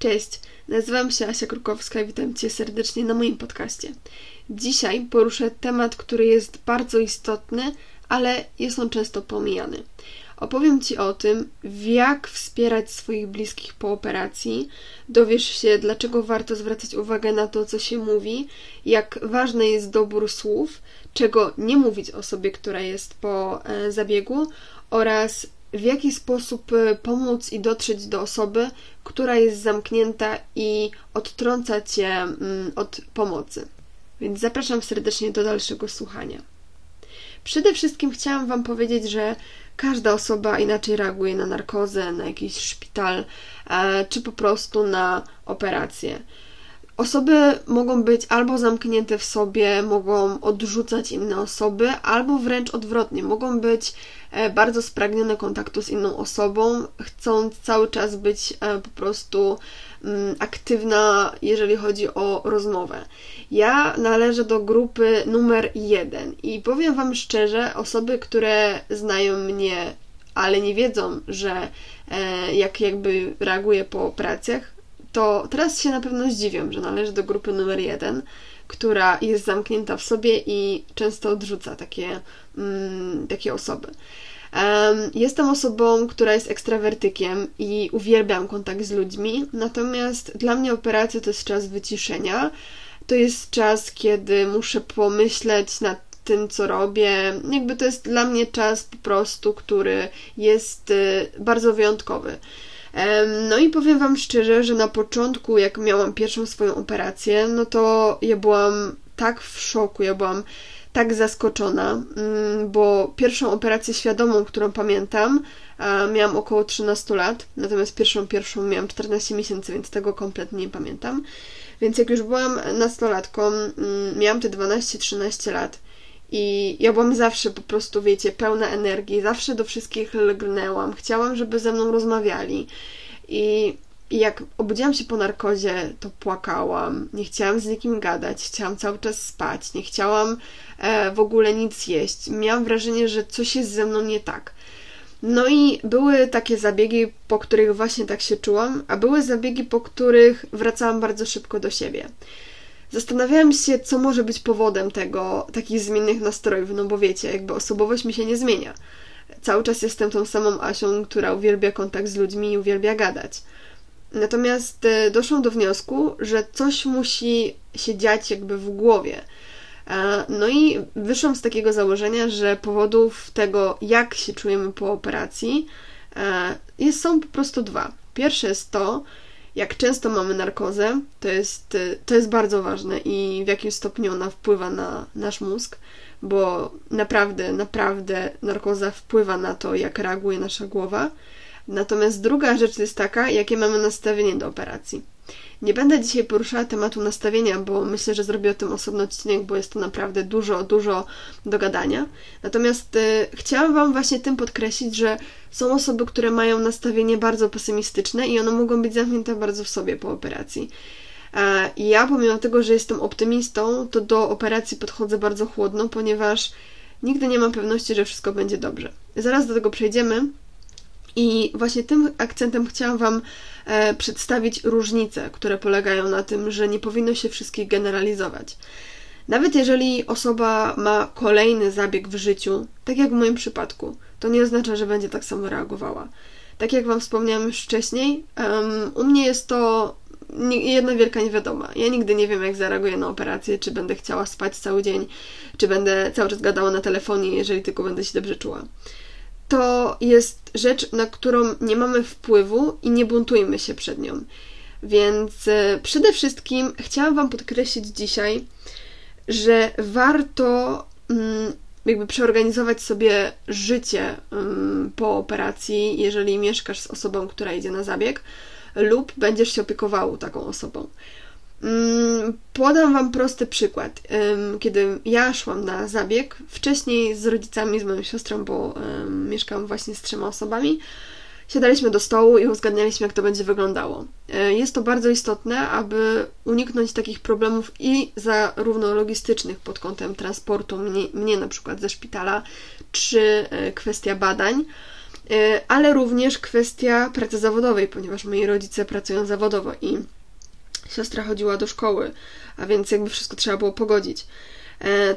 Cześć, nazywam się Asia Krukowska i witam Cię serdecznie na moim podcaście. Dzisiaj poruszę temat, który jest bardzo istotny, ale jest on często pomijany. Opowiem Ci o tym, jak wspierać swoich bliskich po operacji. Dowiesz się, dlaczego warto zwracać uwagę na to, co się mówi, jak ważny jest dobór słów, czego nie mówić osobie, która jest po e, zabiegu oraz w jaki sposób e, pomóc i dotrzeć do osoby, która jest zamknięta i odtrąca cię mm, od pomocy. Więc zapraszam serdecznie do dalszego słuchania. Przede wszystkim chciałam Wam powiedzieć, że każda osoba inaczej reaguje na narkozę, na jakiś szpital, e, czy po prostu na operację. Osoby mogą być albo zamknięte w sobie, mogą odrzucać inne osoby, albo wręcz odwrotnie, mogą być e, bardzo spragnione kontaktu z inną osobą, chcąc cały czas być e, po prostu mm, aktywna, jeżeli chodzi o rozmowę. Ja należę do grupy numer jeden i powiem Wam szczerze, osoby, które znają mnie, ale nie wiedzą, że e, jak jakby reaguję po operacjach, to teraz się na pewno zdziwią, że należy do grupy numer jeden, która jest zamknięta w sobie i często odrzuca takie, mm, takie osoby. Um, jestem osobą, która jest ekstrawertykiem i uwielbiam kontakt z ludźmi, natomiast dla mnie operacja to jest czas wyciszenia. To jest czas, kiedy muszę pomyśleć nad tym, co robię. Jakby to jest dla mnie czas po prostu, który jest y, bardzo wyjątkowy. No i powiem Wam szczerze, że na początku, jak miałam pierwszą swoją operację, no to ja byłam tak w szoku, ja byłam tak zaskoczona, mm, bo pierwszą operację świadomą, którą pamiętam, miałam około 13 lat, natomiast pierwszą, pierwszą miałam 14 miesięcy, więc tego kompletnie nie pamiętam. Więc jak już byłam nastolatką, mm, miałam te 12-13 lat i ja byłam zawsze po prostu, wiecie, pełna energii, zawsze do wszystkich lgnęłam, chciałam, żeby ze mną rozmawiali. I, I jak obudziłam się po narkozie, to płakałam, nie chciałam z nikim gadać, chciałam cały czas spać, nie chciałam e, w ogóle nic jeść. Miałam wrażenie, że coś jest ze mną nie tak. No i były takie zabiegi, po których właśnie tak się czułam, a były zabiegi, po których wracałam bardzo szybko do siebie. Zastanawiałam się, co może być powodem tego, takich zmiennych nastrojów, no bo wiecie, jakby osobowość mi się nie zmienia. Cały czas jestem tą samą Asią, która uwielbia kontakt z ludźmi i uwielbia gadać. Natomiast e, doszłam do wniosku, że coś musi się dziać jakby w głowie. E, no i wyszłam z takiego założenia, że powodów tego, jak się czujemy po operacji, e, jest, są po prostu dwa. Pierwsze jest to, jak często mamy narkozę, to jest, to jest bardzo ważne i w jakim stopniu ona wpływa na nasz mózg, bo naprawdę, naprawdę narkoza wpływa na to, jak reaguje nasza głowa. Natomiast druga rzecz jest taka, jakie mamy nastawienie do operacji. Nie będę dzisiaj poruszała tematu nastawienia, bo myślę, że zrobię o tym osobny odcinek, bo jest to naprawdę dużo, dużo do gadania. Natomiast y, chciałam Wam właśnie tym podkreślić, że są osoby, które mają nastawienie bardzo pesymistyczne i one mogą być zamknięte bardzo w sobie po operacji. I ja, pomimo tego, że jestem optymistą, to do operacji podchodzę bardzo chłodno, ponieważ nigdy nie mam pewności, że wszystko będzie dobrze. Zaraz do tego przejdziemy. I właśnie tym akcentem chciałam Wam e, przedstawić różnice, które polegają na tym, że nie powinno się wszystkich generalizować. Nawet jeżeli osoba ma kolejny zabieg w życiu, tak jak w moim przypadku, to nie oznacza, że będzie tak samo reagowała. Tak jak Wam wspomniałam już wcześniej, um, u mnie jest to jedna wielka niewiadoma. Ja nigdy nie wiem, jak zareaguję na operację, czy będę chciała spać cały dzień, czy będę cały czas gadała na telefonie, jeżeli tylko będę się dobrze czuła to jest rzecz, na którą nie mamy wpływu i nie buntujmy się przed nią. Więc e, przede wszystkim chciałam Wam podkreślić dzisiaj, że warto mm, jakby przeorganizować sobie życie mm, po operacji, jeżeli mieszkasz z osobą, która idzie na zabieg, lub będziesz się opiekował taką osobą. Mm, podam Wam prosty przykład. Kiedy ja szłam na zabieg, wcześniej z rodzicami, z moją siostrą, bo mieszkam właśnie z trzema osobami, siadaliśmy do stołu i uzgadnialiśmy, jak to będzie wyglądało. E, jest to bardzo istotne, aby uniknąć takich problemów i zarówno logistycznych pod kątem transportu mnie, mnie na przykład ze szpitala, czy e, kwestia badań, ale również kwestia pracy zawodowej, ponieważ moi rodzice pracują zawodowo i siostra chodziła do szkoły, a więc jakby wszystko trzeba było pogodzić.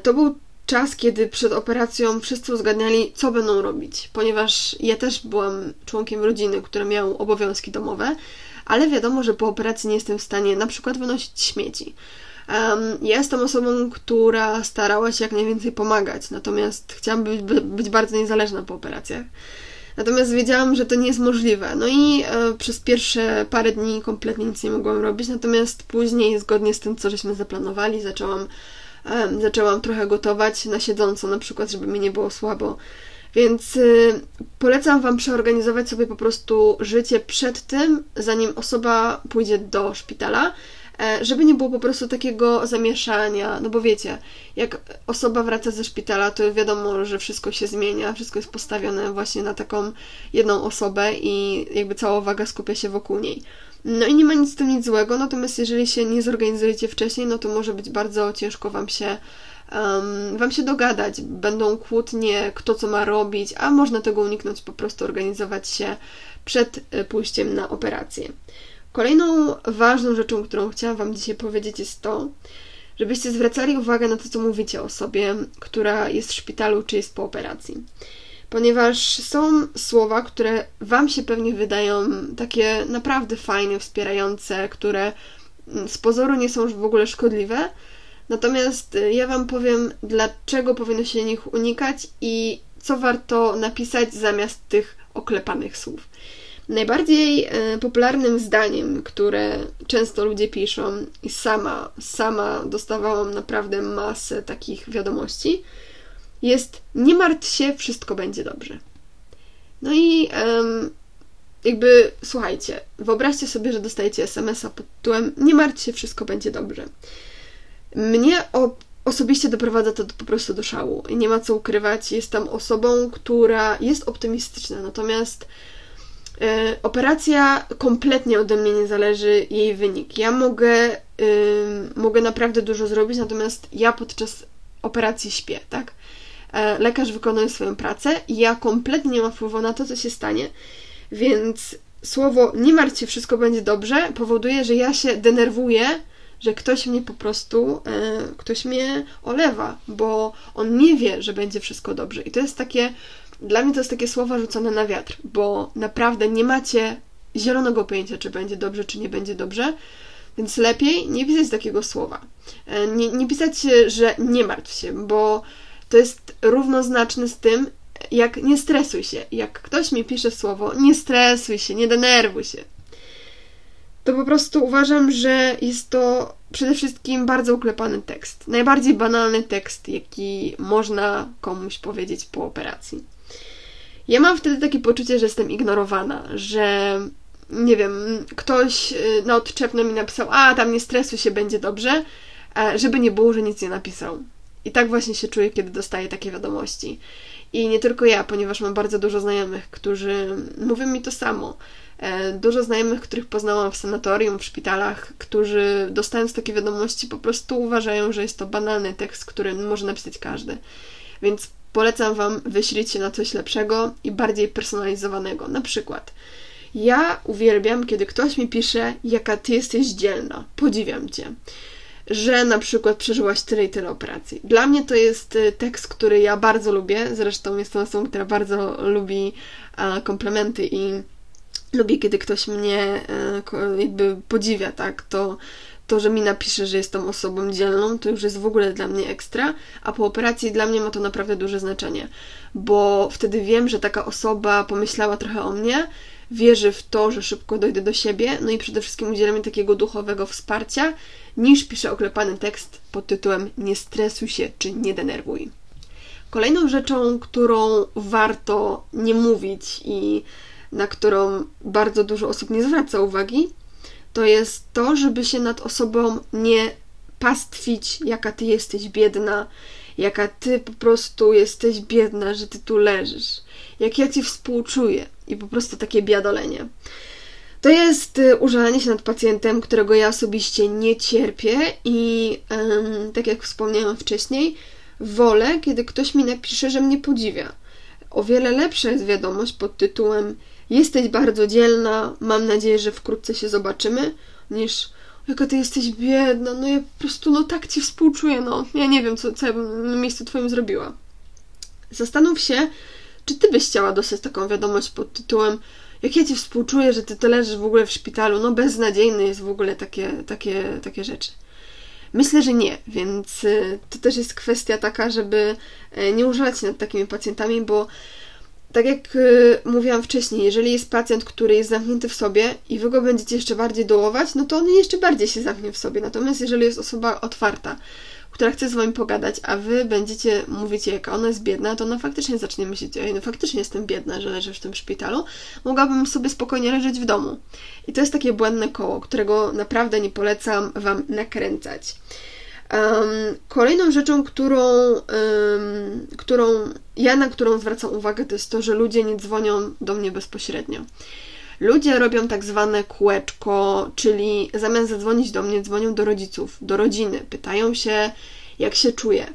To był czas, kiedy przed operacją wszyscy uzgadniali, co będą robić, ponieważ ja też byłam członkiem rodziny, które miało obowiązki domowe, ale wiadomo, że po operacji nie jestem w stanie na przykład wynosić śmieci. Um, ja jestem osobą, która starała się jak najwięcej pomagać, natomiast chciałam być, być bardzo niezależna po operacjach. Natomiast wiedziałam, że to nie jest możliwe. No i e, przez pierwsze parę dni kompletnie nic nie mogłam robić, natomiast później, zgodnie z tym, co żeśmy zaplanowali, zaczęłam zaczęłam trochę gotować na siedząco, na przykład, żeby mi nie było słabo. Więc y, polecam Wam przeorganizować sobie po prostu życie przed tym, zanim osoba pójdzie do szpitala, e, żeby nie było po prostu takiego zamieszania. No bo wiecie, jak osoba wraca ze szpitala, to wiadomo, że wszystko się zmienia, wszystko jest postawione właśnie na taką jedną osobę i jakby cała uwaga skupia się wokół niej. No i nie ma nic z tym nic złego, natomiast jeżeli się nie zorganizujecie wcześniej, no to może być bardzo ciężko Wam się um, Wam się dogadać. Będą kłótnie, kto co ma robić, a można tego uniknąć, po prostu organizować się przed e, pójściem na operację. Kolejną ważną rzeczą, którą chciałam Wam dzisiaj powiedzieć, jest to, żebyście zwracali uwagę na to, co mówicie o sobie, która jest w szpitalu czy jest po operacji ponieważ są słowa, które Wam się pewnie wydają takie naprawdę fajne, wspierające, które mm, z pozoru nie są w ogóle szkodliwe. Natomiast y, ja Wam powiem, dlaczego powinno się nich unikać i co warto napisać zamiast tych oklepanych słów. Najbardziej y, popularnym zdaniem, które często ludzie piszą, i sama, sama dostawałam naprawdę masę takich wiadomości, jest nie martw się, wszystko będzie dobrze. No i jakby słuchajcie, wyobraźcie sobie, że dostajecie SMS-a pod tytułem nie martw się, wszystko będzie dobrze. Mnie o, osobiście doprowadza to po prostu do szału nie ma co ukrywać. Jestem osobą, która jest optymistyczna, natomiast e, operacja kompletnie ode mnie nie zależy jej wynik. Ja mogę, mogę naprawdę dużo zrobić, natomiast ja podczas operacji śpię, tak? E, lekarz wykonuje swoją pracę i ja kompletnie nie mam wpływu na to, co się stanie. Więc słowo nie martw się, wszystko będzie dobrze powoduje, że ja się denerwuję, że ktoś mnie po prostu, e, ktoś mnie olewa, bo on nie wie, że będzie wszystko dobrze. I to jest takie, dla mnie to jest takie słowa rzucone na wiatr, bo naprawdę nie macie zielonego pojęcia, czy będzie dobrze, czy nie będzie dobrze. Więc lepiej nie pisać takiego słowa. E, nie, nie pisać, że nie martw się, bo to jest równoznaczne z tym, jak nie stresuj się. Jak ktoś mi pisze słowo nie stresuj się, nie denerwuj się, to po prostu uważam, że jest to przede wszystkim bardzo uklepany tekst. Najbardziej banalny tekst, jaki można komuś powiedzieć po operacji. Ja mam wtedy takie poczucie, że jestem ignorowana, że nie wiem, ktoś y, na odczepno mi napisał, a tam nie stresuj się, będzie dobrze, żeby nie było, że nic nie napisał. I tak właśnie się czuję, kiedy dostaję takie wiadomości. I nie tylko ja, ponieważ mam bardzo dużo znajomych, którzy mówią mi to samo. E, dużo znajomych, których poznałam w sanatorium, w szpitalach, którzy dostając takie wiadomości po prostu uważają, że jest to banalny tekst, który może napisać każdy. Więc polecam Wam wyślić się na coś lepszego i bardziej personalizowanego. Na przykład, ja uwielbiam, kiedy ktoś mi pisze, jaka Ty jesteś dzielna, podziwiam Cię że na przykład przeżyłaś tyle i tyle operacji. Dla mnie to jest y, tekst, który ja bardzo lubię. Zresztą jestem osobą, która bardzo lubi komplementy i lubi, kiedy ktoś mnie e, jakby podziwia, tak? To, to, że mi napisze, że jestem osobą dzielną, to już jest w ogóle dla mnie ekstra, a po operacji dla mnie ma to naprawdę duże znaczenie, bo wtedy wiem, że taka osoba pomyślała trochę o mnie wierzy w to, że szybko dojdę do siebie, no i przede wszystkim udziela mi takiego duchowego wsparcia, niż pisze oklepany tekst pod tytułem Nie stresuj się czy nie denerwuj. Kolejną rzeczą, którą warto nie mówić i na którą bardzo dużo osób nie zwraca uwagi, to jest to, żeby się nad osobą nie pastwić, jaka ty jesteś biedna, jaka ty po prostu jesteś biedna, że ty tu leżysz, jak ja ci współczuję i po prostu takie biadolenie. To jest y, użalanie się nad pacjentem, którego ja osobiście nie cierpię i tak jak wspomniałam wcześniej, wolę, kiedy ktoś mi napisze, że mnie podziwia. o wiele lepsza jest wiadomość pod tytułem Jesteś bardzo dzielna, mam nadzieję, że wkrótce się zobaczymy, niż jaka ty jesteś biedna, no ja po prostu, no tak ci współczuję, no. Ja nie wiem, co, co ja bym na miejscu twoim zrobiła. Zastanów się, czy ty byś chciała dostać taką wiadomość pod tytułem jak ja ci współczuję, że ty to leżysz w ogóle w szpitalu, no beznadziejny jest w ogóle takie, takie, takie rzeczy. Myślę, że nie, więc y, to też jest kwestia taka, żeby y, nie używać nad takimi pacjentami, bo tak jak y, mówiłam wcześniej, jeżeli jest pacjent, który jest zamknięty w sobie i wy go będziecie jeszcze bardziej dołować, no to on jeszcze bardziej się zamknie w sobie. Natomiast jeżeli jest osoba otwarta, która chce z wami pogadać, a wy będziecie mówić, jaka ona jest biedna, to ona faktycznie zacznie myśleć, ej, no faktycznie jestem biedna, że leżę w tym szpitalu, mogłabym sobie spokojnie leżeć w domu. I to jest takie błędne koło, którego naprawdę nie polecam wam nakręcać. Um, kolejną rzeczą, którą, um, którą ja na którą zwracam uwagę, to jest to, że ludzie nie dzwonią do mnie bezpośrednio. Ludzie robią tak zwane kółeczko, czyli zamiast zadzwonić do mnie, dzwonią do rodziców, do rodziny, pytają się, jak się czuję.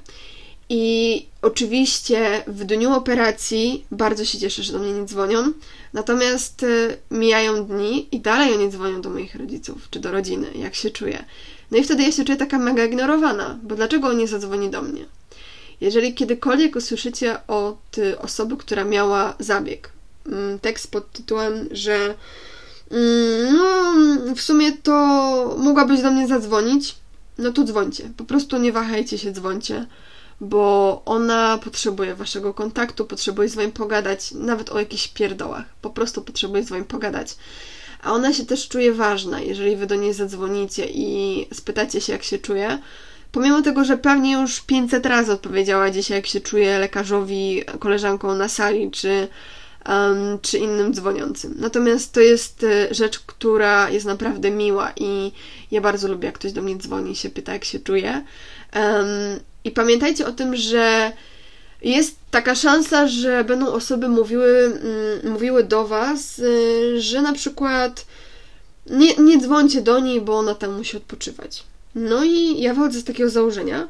I oczywiście w dniu operacji bardzo się cieszę, że do mnie nie dzwonią, natomiast y, mijają dni i dalej oni dzwonią do moich rodziców czy do rodziny, jak się czuję. No i wtedy ja się czuję taka mega ignorowana, bo dlaczego on nie zadzwoni do mnie? Jeżeli kiedykolwiek usłyszycie od osoby, która miała zabieg, mm, tekst pod tytułem, że mm, no, w sumie to mogłabyś do mnie zadzwonić, no to dzwońcie. Po prostu nie wahajcie się, dzwońcie, bo ona potrzebuje waszego kontaktu, potrzebuje z wami pogadać, nawet o jakichś pierdołach. Po prostu potrzebuje z wami pogadać a ona się też czuje ważna, jeżeli wy do niej zadzwonicie i spytacie się, jak się czuje. Pomimo tego, że pewnie już 500 razy odpowiedziała dzisiaj, jak się czuje lekarzowi, koleżanką na sali, czy, um, czy innym dzwoniącym. Natomiast to jest e, rzecz, która jest naprawdę miła i ja bardzo lubię, jak ktoś do mnie dzwoni i się pyta, jak się czuje. Um, I pamiętajcie o tym, że jest taka szansa, że będą osoby mówiły, mm, mówiły do Was, y, że na przykład nie, nie dzwońcie do niej, bo ona tam musi odpoczywać. No i ja wychodzę z takiego założenia,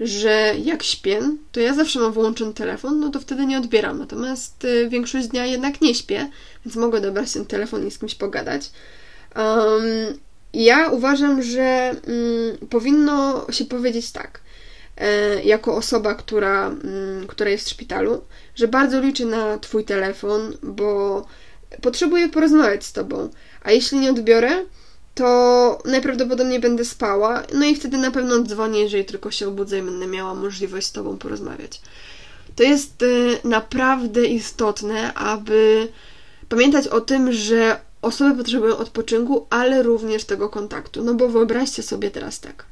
że jak śpię, to ja zawsze mam wyłączony telefon, no to wtedy nie odbieram. Natomiast y, większość dnia jednak nie śpię, więc mogę dobrać ten telefon i z kimś pogadać. Um, ja uważam, że um, powinno się powiedzieć tak – jako osoba, która, mm, która jest w szpitalu, że bardzo liczę na Twój telefon, bo potrzebuję porozmawiać z Tobą. A jeśli nie odbiorę, to najprawdopodobniej będę spała, no i wtedy na pewno dzwonię, jeżeli tylko się obudzę i będę miała możliwość z Tobą porozmawiać. To jest e, naprawdę istotne, aby pamiętać o tym, że osoby potrzebują odpoczynku, ale również tego kontaktu. No bo wyobraźcie sobie teraz tak.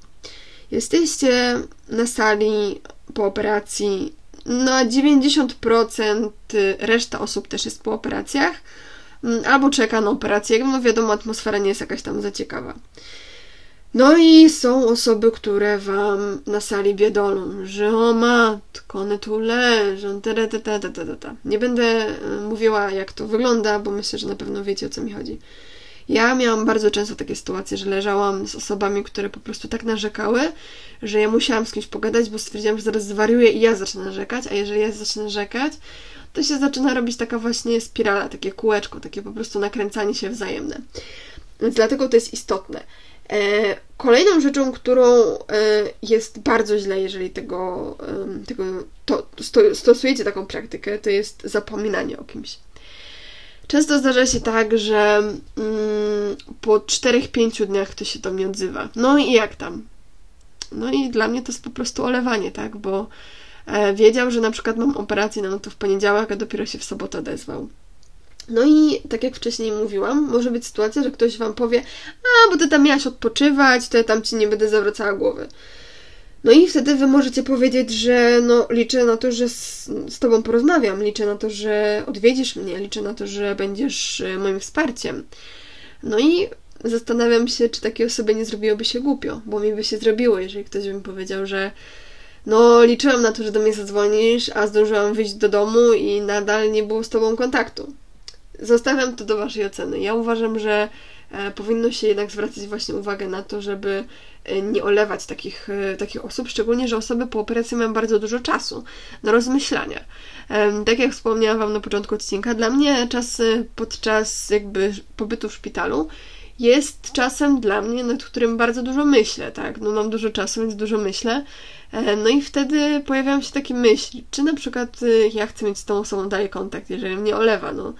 Jesteście na sali po operacji, na 90% reszta osób też jest po operacjach, mm, albo czeka na operację, no wiadomo, atmosfera nie jest jakaś tam za ciekawa. No i są osoby, które wam na sali biedolą, że o matko, one tu leżą, ta, ta, ta, ta, ta, ta. Nie będę e, mówiła, jak to wygląda, bo myślę, że na pewno wiecie, o co mi chodzi. Ja miałam bardzo często takie sytuacje, że leżałam z osobami, które po prostu tak narzekały, że ja musiałam z kimś pogadać, bo stwierdziłam, że zaraz zwariuję i ja zacznę narzekać, a jeżeli ja zacznę narzekać, to się zaczyna robić taka właśnie spirala, takie kółeczko, takie po prostu nakręcanie się wzajemne. Więc dlatego to jest istotne. E, kolejną rzeczą, którą e, jest bardzo źle, jeżeli tego, tego to, stosujecie taką praktykę, to jest zapominanie o kimś. Często zdarza się tak, że mm, po 4-5 dniach ktoś się do mnie odzywa. No i jak tam? No i dla mnie to jest po prostu olewanie, tak? Bo e, wiedział, że na przykład mam operację, no to w poniedziałek, a dopiero się w sobotę odezwał. No i tak jak wcześniej mówiłam, może być sytuacja, że ktoś wam powie, a bo ty tam miałaś odpoczywać, to ja tam ci nie będę zawracała głowy. No i wtedy wy możecie powiedzieć, że no, liczę na to, że z, z tobą porozmawiam, liczę na to, że odwiedzisz mnie, liczę na to, że będziesz e, moim wsparciem. No i zastanawiam się, czy takiej osobie nie zrobiłoby się głupio, bo mi by się zrobiło, jeżeli ktoś by mi powiedział, że no liczyłam na to, że do mnie zadzwonisz, a zdążyłam wyjść do domu i nadal nie było z tobą kontaktu. Zostawiam to do waszej oceny. Ja uważam, że e, powinno się jednak zwracać właśnie uwagę na to, żeby nie olewać takich, e, takich osób, szczególnie, że osoby po operacji mają bardzo dużo czasu na rozmyślania. Tak jak wspomniałam Wam na początku odcinka, dla mnie czas podczas jakby pobytu w szpitalu jest czasem dla mnie, nad którym bardzo dużo myślę, tak? No mam dużo czasu, więc dużo myślę. No i wtedy pojawiają się takie myśli, czy na przykład ja chcę mieć z tą osobą dalej kontakt, jeżeli mnie olewa, no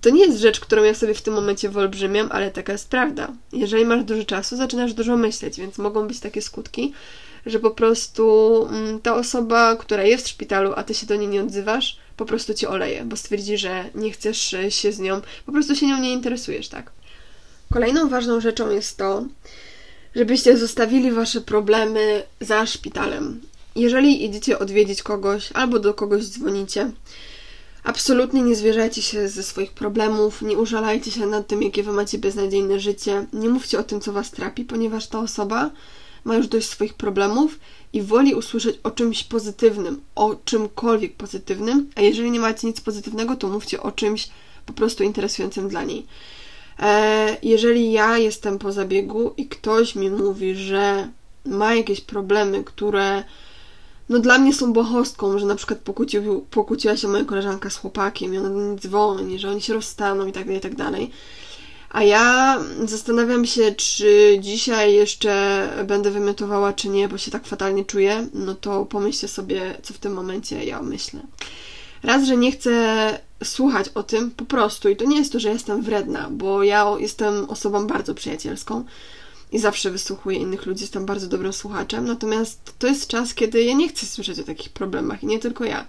to nie jest rzecz, którą ja sobie w tym momencie wyolbrzymiam, ale taka jest prawda. Jeżeli masz dużo czasu, zaczynasz dużo myśleć, więc mogą być takie skutki, że po prostu mm, ta osoba, która jest w szpitalu, a ty się do niej nie odzywasz, po prostu cię oleje, bo stwierdzi, że nie chcesz się z nią, po prostu się nią nie interesujesz, tak? Kolejną ważną rzeczą jest to, żebyście zostawili wasze problemy za szpitalem. Jeżeli idziecie odwiedzić kogoś albo do kogoś dzwonicie, Absolutnie nie zwierzajcie się ze swoich problemów, nie użalajcie się nad tym, jakie wy macie beznadziejne życie, nie mówcie o tym, co was trapi, ponieważ ta osoba ma już dość swoich problemów i woli usłyszeć o czymś pozytywnym, o czymkolwiek pozytywnym, a jeżeli nie macie nic pozytywnego, to mówcie o czymś po prostu interesującym dla niej. E, jeżeli ja jestem po zabiegu i ktoś mi mówi, że ma jakieś problemy, które no dla mnie są bohostką, że na przykład pokłócił, pokłóciła się moja koleżanka z chłopakiem i ona do mnie dzwoni, że oni się rozstaną i tak dalej, i tak dalej. A ja zastanawiam się, czy dzisiaj jeszcze będę wymiotowała, czy nie, bo się tak fatalnie czuję. No to pomyślcie sobie, co w tym momencie ja myślę. Raz, że nie chcę słuchać o tym po prostu, i to nie jest to, że jestem wredna, bo ja jestem osobą bardzo przyjacielską i zawsze wysłuchuję innych ludzi, jestem bardzo dobrym słuchaczem, natomiast to jest czas, kiedy ja nie chcę słyszeć o takich problemach i nie tylko ja.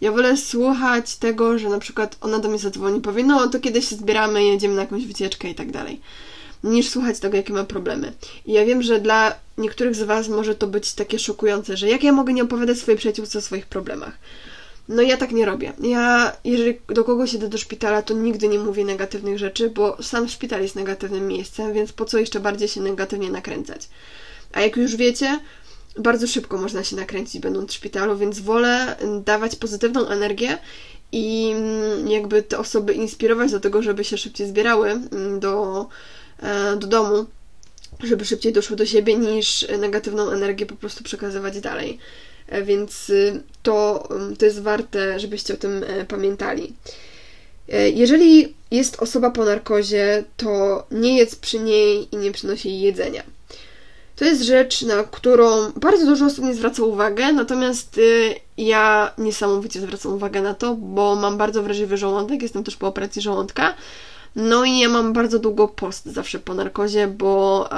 Ja wolę słuchać tego, że na przykład ona do mnie zadzwoni, powie, no to kiedy się zbieramy, jedziemy na jakąś wycieczkę i tak dalej, niż słuchać tego, jakie ma problemy. I ja wiem, że dla niektórych z Was może to być takie szokujące, że jak ja mogę nie opowiadać swojej przyjaciółce o swoich problemach. No ja tak nie robię. Ja, jeżeli do kogoś idę do szpitala, to nigdy nie mówię negatywnych rzeczy, bo sam szpital jest negatywnym miejscem, więc po co jeszcze bardziej się negatywnie nakręcać? A jak już wiecie, bardzo szybko można się nakręcić będąc w szpitalu, więc wolę dawać pozytywną energię i mm, jakby te osoby inspirować do tego, żeby się szybciej zbierały mm, do, e, do domu, żeby szybciej doszły do siebie, niż negatywną energię po prostu przekazywać dalej. E, więc y, to, mm, to jest warte, żebyście o tym e, pamiętali. E, jeżeli jest osoba po narkozie, to nie jest przy niej i nie przynosi jej jedzenia. To jest rzecz, na którą bardzo dużo osób nie zwraca uwagę, natomiast y, ja niesamowicie zwracam uwagę na to, bo mam bardzo wrażliwy żołądek, jestem też po operacji żołądka no i ja mam bardzo długo post zawsze po narkozie, bo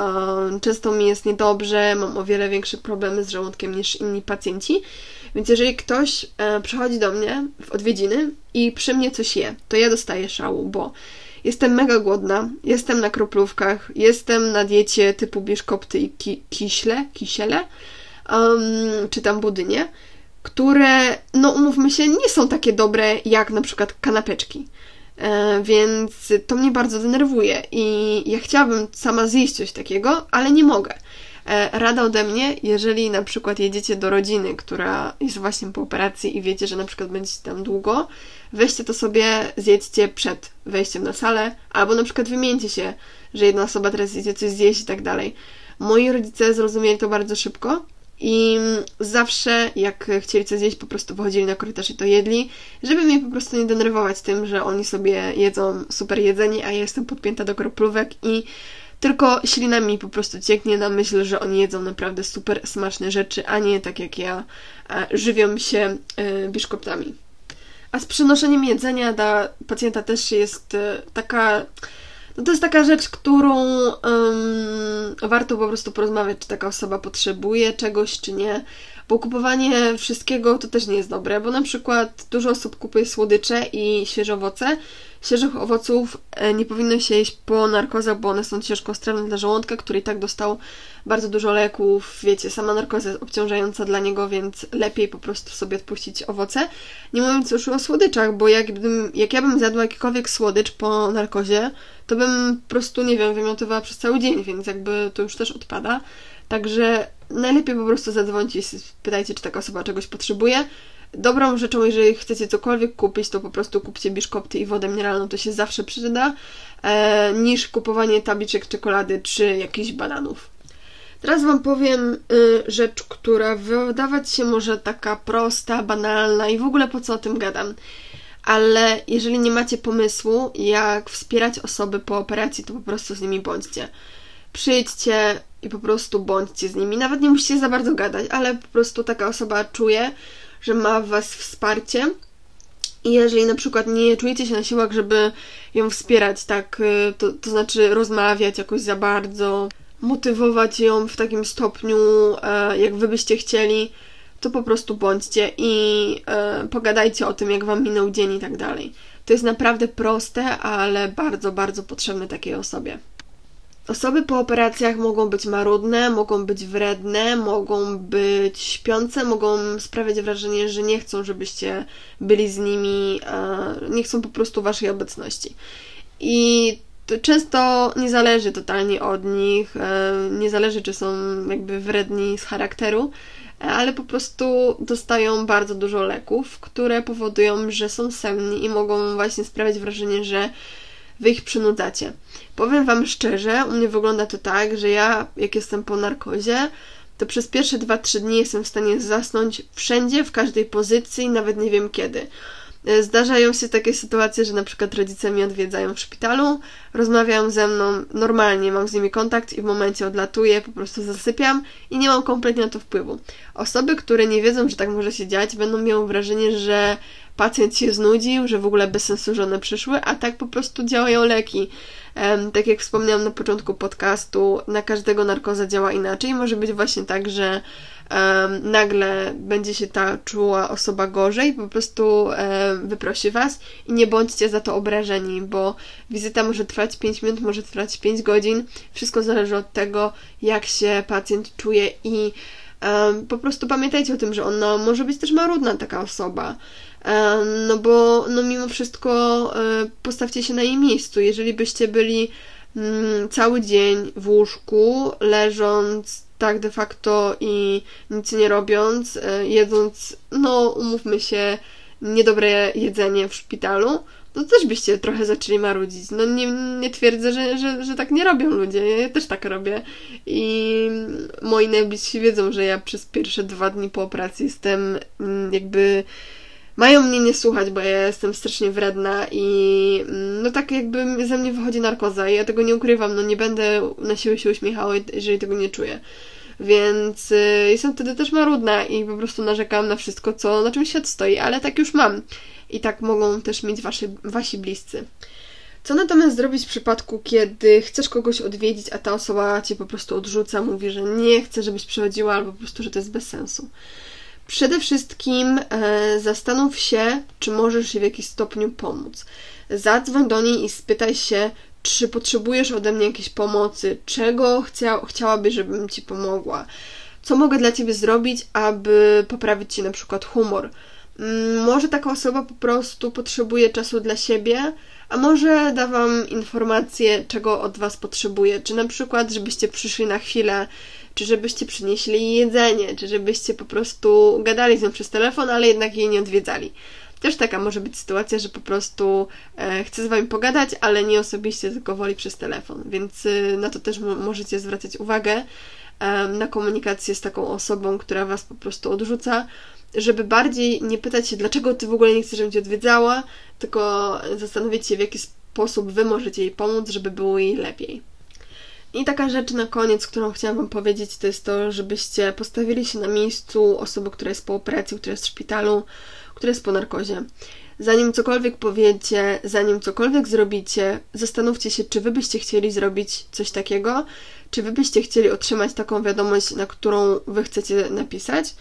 e, często mi jest niedobrze, mam o wiele większe problemy z żołądkiem niż inni pacjenci. Więc jeżeli ktoś e, przychodzi do mnie w odwiedziny i przy mnie coś je, to ja dostaję szału, bo jestem mega głodna, jestem na kroplówkach, jestem na diecie typu bieszkopty i ki kiśle, kisiele, um, czy tam budynie, które, no umówmy się, nie są takie dobre jak na przykład kanapeczki. E, więc to mnie bardzo denerwuje i ja chciałabym sama zjeść coś takiego, ale nie mogę. E, rada ode mnie, jeżeli na przykład jedziecie do rodziny, która jest właśnie po operacji i wiecie, że na przykład będziecie tam długo, weźcie to sobie, zjedzcie przed wejściem na salę, albo na przykład wymieńcie się, że jedna osoba teraz idzie coś zjeść i tak dalej. Moi rodzice zrozumieli to bardzo szybko i zawsze, jak chcieli coś zjeść, po prostu wychodzili na korytarz i to jedli, żeby mnie po prostu nie denerwować tym, że oni sobie jedzą super jedzenie, a ja jestem podpięta do kroplówek i tylko ślina mi po prostu cieknie na myśl, że oni jedzą naprawdę super smaczne rzeczy, a nie tak jak ja żywią się e, biszkoptami. A z przynoszeniem jedzenia dla pacjenta też jest e, taka no to jest taka rzecz, którą um, warto po prostu porozmawiać, czy taka osoba potrzebuje czegoś, czy nie. Bo kupowanie wszystkiego to też nie jest dobre, bo na przykład dużo osób kupuje słodycze i świeże owoce. Świeżych owoców e, nie powinno się jeść po narkozach, bo one są ciężko strawne dla żołądka, który i tak dostał bardzo dużo leków. Wiecie, sama narkoza jest obciążająca dla niego, więc lepiej po prostu sobie odpuścić owoce. Nie mówiąc już o słodyczach, bo jakbym, jak ja bym zjadła jakikolwiek słodycz po narkozie, to bym po prostu, nie wiem, wymiotowała przez cały dzień, więc jakby to już też odpada. Także najlepiej po prostu zadzwońcie i spytajcie, czy taka osoba czegoś potrzebuje. Dobrą rzeczą, jeżeli chcecie cokolwiek kupić, to po prostu kupcie biszkopty i wodę mineralną, to się zawsze przyda, e, niż kupowanie tabliczek czekolady czy jakichś bananów. Teraz Wam powiem y, rzecz, która wydawać się może taka prosta, banalna i w ogóle po co o tym gadam. Ale jeżeli nie macie pomysłu, jak wspierać osoby po operacji, to po prostu z nimi bądźcie. Przyjdźcie i po prostu bądźcie z nimi. Nawet nie musicie za bardzo gadać, ale po prostu taka osoba czuje, że ma w Was wsparcie. I jeżeli na przykład nie czujecie się na siłach, żeby ją wspierać, tak, y, to, to znaczy rozmawiać jakoś za bardzo, motywować ją w takim stopniu, e, jak wy byście chcieli, to po prostu bądźcie i e, pogadajcie o tym, jak wam minął dzień i tak dalej. To jest naprawdę proste, ale bardzo, bardzo potrzebne takiej osobie. Osoby po operacjach mogą być marudne, mogą być wredne, mogą być śpiące, mogą sprawiać wrażenie, że nie chcą, żebyście byli z nimi, nie chcą po prostu waszej obecności. I to często nie zależy totalnie od nich, e, nie zależy, czy są jakby wredni z charakteru, ale po prostu dostają bardzo dużo leków, które powodują, że są senni i mogą właśnie sprawiać wrażenie, że wy ich przynudzacie. Powiem Wam szczerze, u mnie wygląda to tak, że ja, jak jestem po narkozie, to przez pierwsze 2-3 dni jestem w stanie zasnąć wszędzie, w każdej pozycji, nawet nie wiem kiedy. E, zdarzają się takie sytuacje, że na przykład rodzice mnie odwiedzają w szpitalu, rozmawiają ze mną normalnie, mam z nimi kontakt i w momencie odlatuję, po prostu zasypiam i nie mam kompletnie na to wpływu. Osoby, które nie wiedzą, że tak może się dziać, będą miały wrażenie, że pacjent się znudził, że w ogóle bez sensu, że one przyszły, a tak po prostu działają leki. Tak jak wspomniałam na początku podcastu, na każdego narkoza działa inaczej. Może być właśnie tak, że um, nagle będzie się ta czuła osoba gorzej, po prostu um, wyprosi Was i nie bądźcie za to obrażeni, bo wizyta może trwać 5 minut, może trwać 5 godzin. Wszystko zależy od tego, jak się pacjent czuje i um, po prostu pamiętajcie o tym, że ona może być też marudna, taka osoba. No bo no mimo wszystko e, postawcie się na jej miejscu. Jeżeli byście byli cały dzień w łóżku, leżąc tak de facto i nic nie robiąc, e, jedząc, no umówmy się, niedobre jedzenie w szpitalu, no też byście trochę zaczęli marudzić. No nie, nie twierdzę, że, że, że tak nie robią ludzie. Ja też tak robię. I moi najbliżsi wiedzą, że ja przez pierwsze dwa dni po operacji jestem mm, jakby mają mnie nie słuchać, bo ja jestem strasznie wredna i mm, no tak jakby ze mnie wychodzi narkoza i ja tego nie ukrywam, no nie będę na siłę się uśmiechała, jeżeli tego nie czuję. Więc y, jestem wtedy też marudna i po prostu narzekam na wszystko, co na czym świat stoi, ale tak już mam. I tak mogą też mieć wasi, wasi bliscy. Co natomiast zrobić w przypadku, kiedy chcesz kogoś odwiedzić, a ta osoba cię po prostu odrzuca, mówi, że nie chce, żebyś przychodziła, albo po prostu, że to jest bez sensu? Przede wszystkim e, zastanów się, czy możesz jej w jakiś stopniu pomóc. Zadzwoń do niej i spytaj się, czy potrzebujesz ode mnie jakiejś pomocy, czego chcia, chciałabyś, żebym ci pomogła, co mogę dla ciebie zrobić, aby poprawić ci na przykład humor. Mm, może taka osoba po prostu potrzebuje czasu dla siebie, a może da wam informację, czego od was potrzebuje. Czy na przykład, żebyście przyszli na chwilę czy żebyście przynieśli jedzenie, czy żebyście po prostu gadali z nią przez telefon, ale jednak jej nie odwiedzali. Też taka może być sytuacja, że po prostu e, chce z Wami pogadać, ale nie osobiście, tylko woli przez telefon, więc e, na to też możecie zwracać uwagę e, na komunikację z taką osobą, która Was po prostu odrzuca, żeby bardziej nie pytać się, dlaczego Ty w ogóle nie chcesz, żebym Cię odwiedzała, tylko zastanowić się, w jaki sposób Wy możecie jej pomóc, żeby było jej lepiej. I taka rzecz na koniec, którą chciałam Wam powiedzieć, to jest to, żebyście postawili się na miejscu osoby, która jest po operacji, która jest w szpitalu, która jest po narkozie. Zanim cokolwiek powiecie, zanim cokolwiek zrobicie, zastanówcie się, czy Wy byście chcieli zrobić coś takiego, czy Wy byście chcieli otrzymać taką wiadomość, na którą Wy chcecie napisać,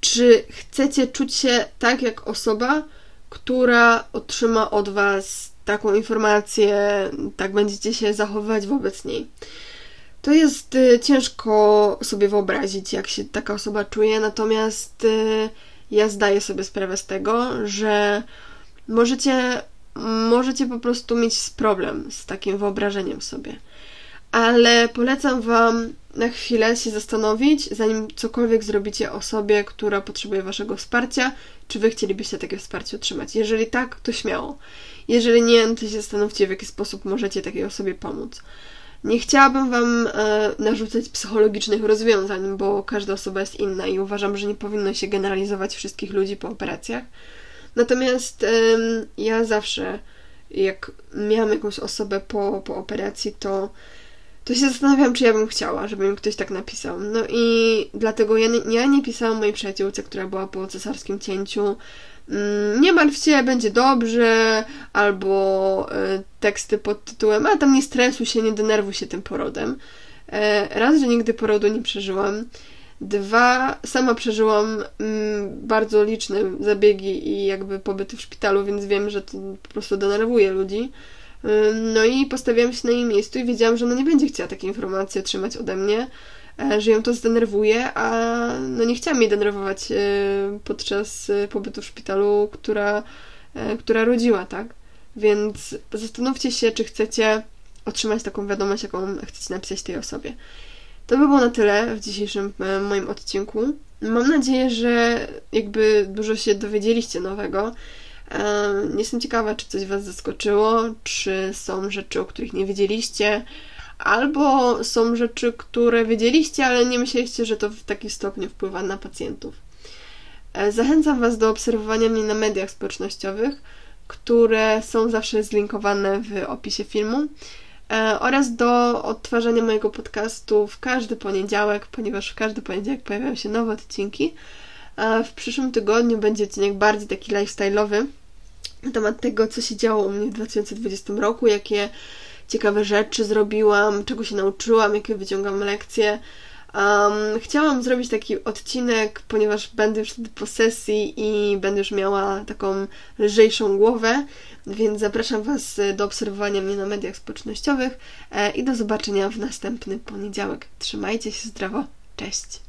czy chcecie czuć się tak jak osoba, która otrzyma od Was taką informację, tak będziecie się zachowywać wobec niej. To jest y, ciężko sobie wyobrazić, jak się taka osoba czuje, natomiast y, ja zdaję sobie sprawę z tego, że możecie, możecie po prostu mieć problem z takim wyobrażeniem sobie. ale polecam Wam na chwilę się zastanowić, zanim cokolwiek zrobicie osobie, która potrzebuje Waszego wsparcia, czy Wy chcielibyście takie wsparcie otrzymać. Jeżeli tak, to śmiało. Jeżeli nie, no to się zastanówcie, w jaki sposób możecie takiej osobie pomóc. Nie chciałabym Wam e, narzucać psychologicznych rozwiązań, bo każda osoba jest inna i uważam, że nie powinno się generalizować wszystkich ludzi po operacjach. Natomiast ja zawsze, jak miałam jakąś osobę po, po operacji, to, to się zastanawiam, czy ja bym chciała, żeby mi ktoś tak napisał. No i dlatego ja nie, ja nie pisałam mojej przyjaciółce, która była po cesarskim cięciu, nie martw się, będzie dobrze, albo e, teksty pod tytułem, a tam nie stresuj się, nie denerwuj się tym porodem. E, raz, że nigdy porodu nie przeżyłam. Dwa, sama przeżyłam mm, bardzo liczne zabiegi i jakby pobyty w szpitalu, więc wiem, że to po prostu denerwuje ludzi. E, no i postawiłam się na jej miejscu i wiedziałam, że ona nie będzie chciała takiej informacji otrzymać ode mnie. E, że ją to zdenerwuje, a no nie chciałam jej denerwować e, podczas e, pobytu w szpitalu, która, która rodziła, tak? Więc zastanówcie się, czy chcecie otrzymać taką wiadomość, jaką chcecie napisać tej osobie. To by było na tyle w dzisiejszym moim odcinku. Mam nadzieję, że jakby dużo się dowiedzieliście nowego. Jestem ciekawa, czy coś Was zaskoczyło, czy są rzeczy, o których nie wiedzieliście, albo są rzeczy, które wiedzieliście, ale nie myśleliście, że to w taki stopniu wpływa na pacjentów. E, zachęcam Was do obserwowania mnie na mediach społecznościowych, które są zawsze zlinkowane w opisie filmu e, oraz do odtwarzania mojego podcastu w każdy poniedziałek, ponieważ w każdy poniedziałek pojawiają się nowe odcinki. W przyszłym tygodniu będzie odcinek bardziej taki lifestyle'owy na temat tego, co się działo u mnie w 2020 roku, jakie ciekawe rzeczy zrobiłam, czego się nauczyłam, jakie wyciągam lekcje. Um, chciałam zrobić taki odcinek, ponieważ będę już wtedy po sesji i będę już miała taką lżejszą głowę, więc zapraszam Was do obserwowania mnie na mediach społecznościowych e, i do zobaczenia w następny poniedziałek. Trzymajcie się zdrowo, cześć!